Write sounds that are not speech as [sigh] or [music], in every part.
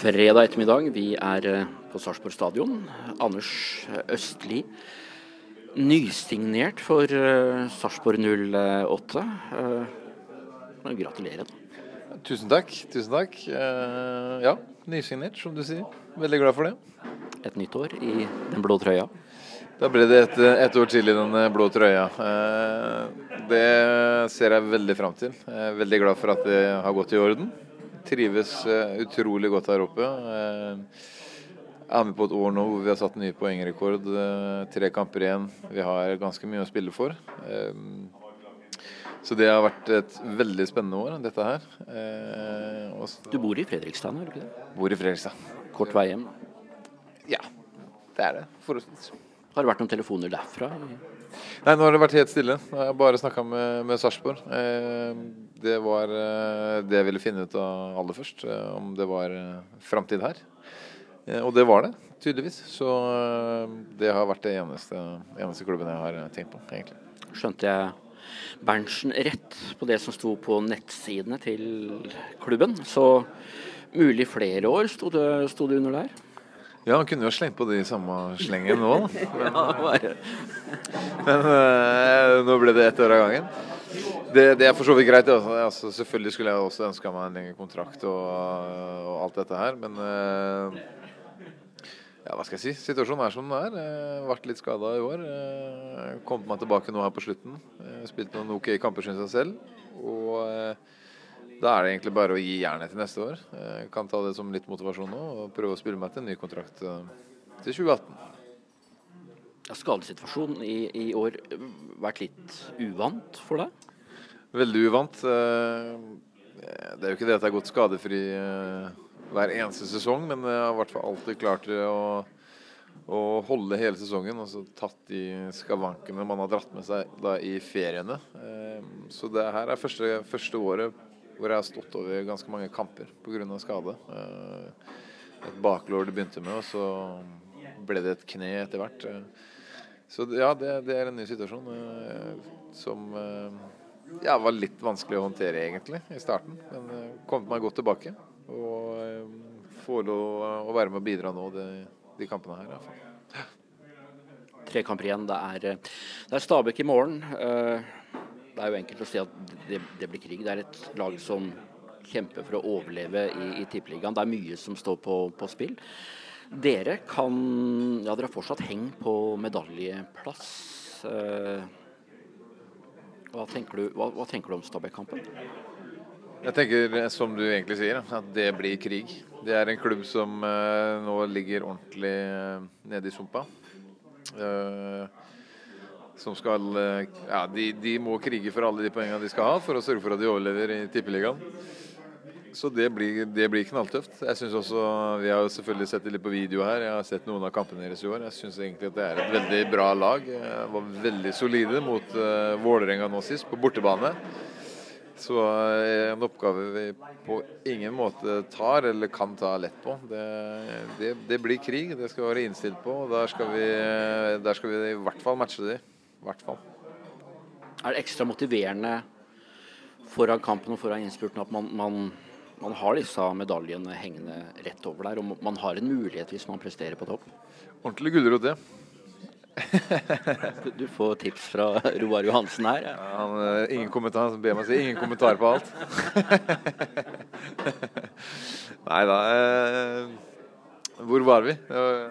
fredag ettermiddag. Vi er eh, på Sarpsborg stadion. Anders Østli, nysignert for uh, Sarpsborg 08. Uh, gratulerer. da. Tusen takk. tusen takk. Ja, nysignert, som du sier. Veldig glad for det. Et nytt år i den blå trøya. Da ble det et, et år til i den blå trøya. Det ser jeg veldig fram til. Jeg er veldig glad for at det har gått i orden. Trives utrolig godt her oppe. Jeg er med på et år nå hvor vi har satt ny poengrekord. Tre kamper igjen. Vi har ganske mye å spille for. Så det har vært et veldig spennende år, dette her. Du bor i Fredrikstad nå, gjør du ikke det? Bor i Fredrikstad. Kort vei hjem? Ja, det er det. Forholdsvis. Har det vært noen telefoner derfra? Nei, nå har det vært helt stille. Jeg har bare snakka med, med Sarpsborg. Det var det jeg ville finne ut av aller først, om det var framtid her. Og det var det, tydeligvis. Så det har vært det eneste, eneste klubben jeg har tenkt på, egentlig. Skjønte jeg Berntsen rett på det som sto på nettsidene til klubben? Så mulig flere år sto det, sto det under der? Ja, han kunne jo slengt på det i samme slengen nå, da. [laughs] Men, men øh, nå ble det ett år av gangen. Det, det, er for så vidt greit. Altså. Selvfølgelig skulle jeg også ønska meg en lengre kontrakt og, og, alt dette her, men øh, ja, hva skal jeg si? Situasjonen er som den er. Jeg ble litt skada i år. Kommet meg tilbake nå her på slutten. Spilte noen OK kamper, syns jeg selv. Og da er det egentlig bare å gi jernet til neste år. Jeg kan ta det som litt motivasjon nå og prøve å spille meg til en ny kontrakt til 2018. Skadesituasjonen i, i år vært litt uvant for deg? Veldig uvant. Det er jo ikke det at jeg har gått skadefri hver eneste sesong, men jeg har i hvert fall alltid klart å, å holde hele sesongen. Altså tatt de skavankene man har dratt med seg da i feriene. Så det her er første, første året hvor jeg har stått over ganske mange kamper pga. skade. Et baklår det begynte med, og så ble det et kne etter hvert. Så ja, det, det er en ny situasjon som ja, var litt vanskelig å håndtere egentlig i starten. Men kom meg godt tilbake. Og får lov å være med og bidra nå de, de kampene her. Ja. Tre kamper igjen. Det er, det er Stabæk i morgen. Det er jo enkelt å si at det, det, blir krig. Det er et lag som kjemper for å overleve i, i Tippeligaen. Det er mye som står på, på, spill. Dere kan Ja, dere har fortsatt heng på medaljeplass. Hva tenker du, hva, hva tenker du om Stabæk-kampen? Jeg tenker, som du egentlig sier, at det blir krig. Det er en klubb som uh, nå ligger ordentlig nede i sumpa. Uh, som skal Ja, de, de, må krige for alle de poengene de skal ha for å sørge for at de overlever i Tippeligaen. Så det blir, det blir knalltøft. Jeg synes også, Vi har jo selvfølgelig sett det litt på video her. Jeg har sett noen av kampene deres i år. Jeg syns egentlig at det er et veldig bra lag. Jeg var veldig solide mot uh, Vålerenga nå sist, på bortebane. Så er en oppgave vi på ingen måte tar eller kan ta lett på. Det, det, det blir krig, det skal vi være innstilt på. og der skal, vi, der skal vi i hvert fall matche de. I hvert fall. Er det ekstra motiverende foran kampen og foran innspurten at man, man, man har disse medaljene hengende rett over der, og man har en mulighet hvis man presterer på topp? Ordentlig gulrot, det. Du får tips fra Roar Johansen her. Ja. Ja, han, eh, ingen kommentar, han ber meg si ingen kommentar på alt. [laughs] Nei da. Eh, hvor var vi?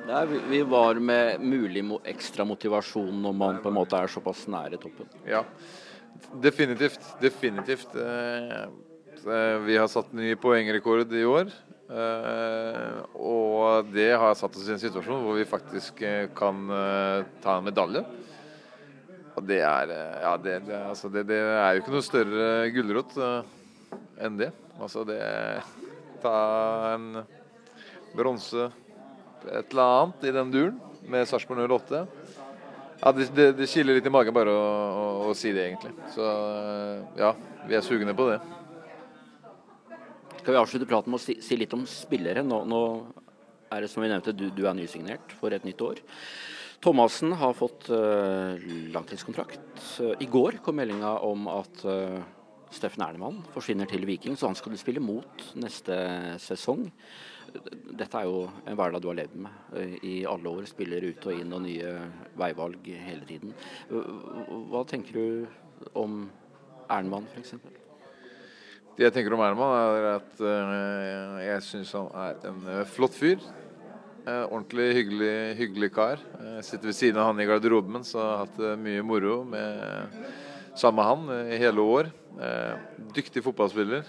Nei, vi? vi? var med mulig ekstra motivasjon når man på en måte er såpass nære toppen. Ja, definitivt. Definitivt. Eh, vi har satt ny poengrekord i år. Uh, og det har satt oss i en situasjon hvor vi faktisk kan ta en medalje. Og det er Ja, det, det, altså det, det, er jo ikke noe større gulrot enn det. Altså det Ta en bronse, et eller annet, i den duren med Sarpsborg 08. Ja, det, det, det kiler litt i magen bare å, å, å si det, egentlig. Så ja, vi er sugne på det. Skal vi avslutte praten med å si, si litt om spillere? Nå, nå, er det som vi nevnte, du, du, er nysignert for et nytt år. Thomassen har fått uh, langtidskontrakt. Uh, I går kom meldinga om at uh, Steffen Ernemann forsvinner til Viking, så han skal du spille mot neste sesong. dette er jo en hverdag du har levd med eh, i alle år. Spiller ut og inn og nye veivalg hele tiden. Hva tenker du om Ernemann f.eks.? Det jeg tenker om Ernemann, er at uh, jeg syns han er en uh, flott fyr. Ordentlig hyggelig, hyggelig kar. Jeg sitter ved siden av han i garderoben, så jeg har hatt mye moro med sammen med han i hele år. dyktig fotballspiller.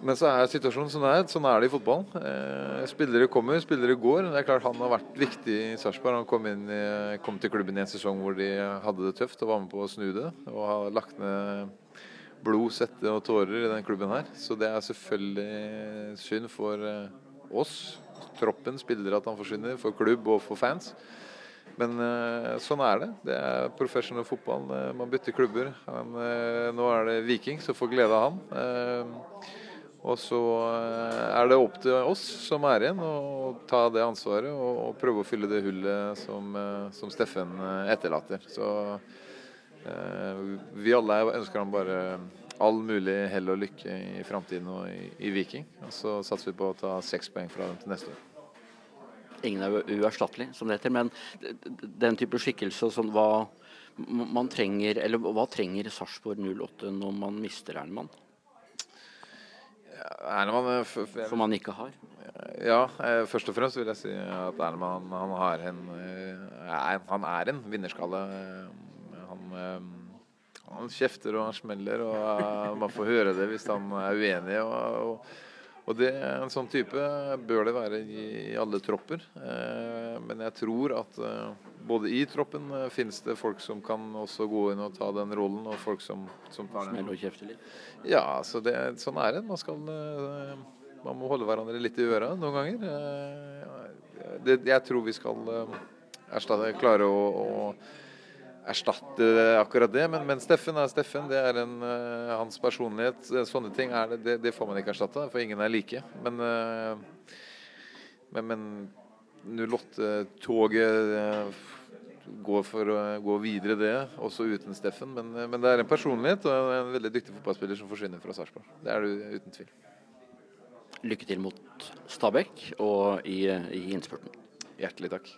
Men så er situasjonen sånn er. Sånn er det i fotballen. Eh, spillere kommer, spillere går. Det er klart Han har vært viktig i Sarpsborg. Han kom, i, kom, til klubben i en sesong hvor de hadde det tøft og var med på å snu det. Og har lagt ned blod, svette og tårer i den klubben her. Så det er selvfølgelig synd for eh, oss, troppen, spillere, at han forsvinner. For klubb og for fans. Men eh, sånn er det. Det er professional fotball. Eh, man bytter klubber. Men eh, nå er det Viking som får glede av han. Og så er det opp til oss som er igjen, å ta det ansvaret og, og prøve å fylle det hullet som, som Steffen etterlater. Så vi alle ønsker ham bare all mulig hell og lykke i framtiden og i, i, Viking. Og så satser vi på å ta seks poeng fra dem til neste år. Ingen er uerstattelig, som det heter. Men den type skikkelse sånn, hva man trenger, eller hva trenger Sarpsborg 08 når man mister Ernmann? Ernemann Som man ikke har? Ja, eh, først og fremst vil jeg si at Ernemann han, har en, eh, han er en vinnerskalle. Han, han kjefter og han smeller, og man får høre det hvis han er uenig. og, og og det, En sånn type bør det være i, i alle tropper. Eh, men jeg tror at eh, både i troppen eh, finnes det folk som kan også gå inn og ta den rollen, og folk som, som tar den. og kjefter litt? Ja, så det, sånn er det. Man, skal, eh, man må holde hverandre litt i øra noen ganger. Eh, det, jeg tror vi skal eh, erstatte, klare å, å erstatte akkurat det. Men, men, Steffen er Steffen. Det er en, uh, hans personlighet. Sånne ting det, det, det, får man ikke erstatte, for ingen er like. Men, uh, men, men 08-toget uh, går for å gå videre, det, også uten Steffen. Men, men, det er en personlighet og en veldig dyktig fotballspiller som forsvinner fra Sarpsborg. Det er det uten tvil. Lykke til mot Stabæk og i, i innspurten. Hjertelig takk.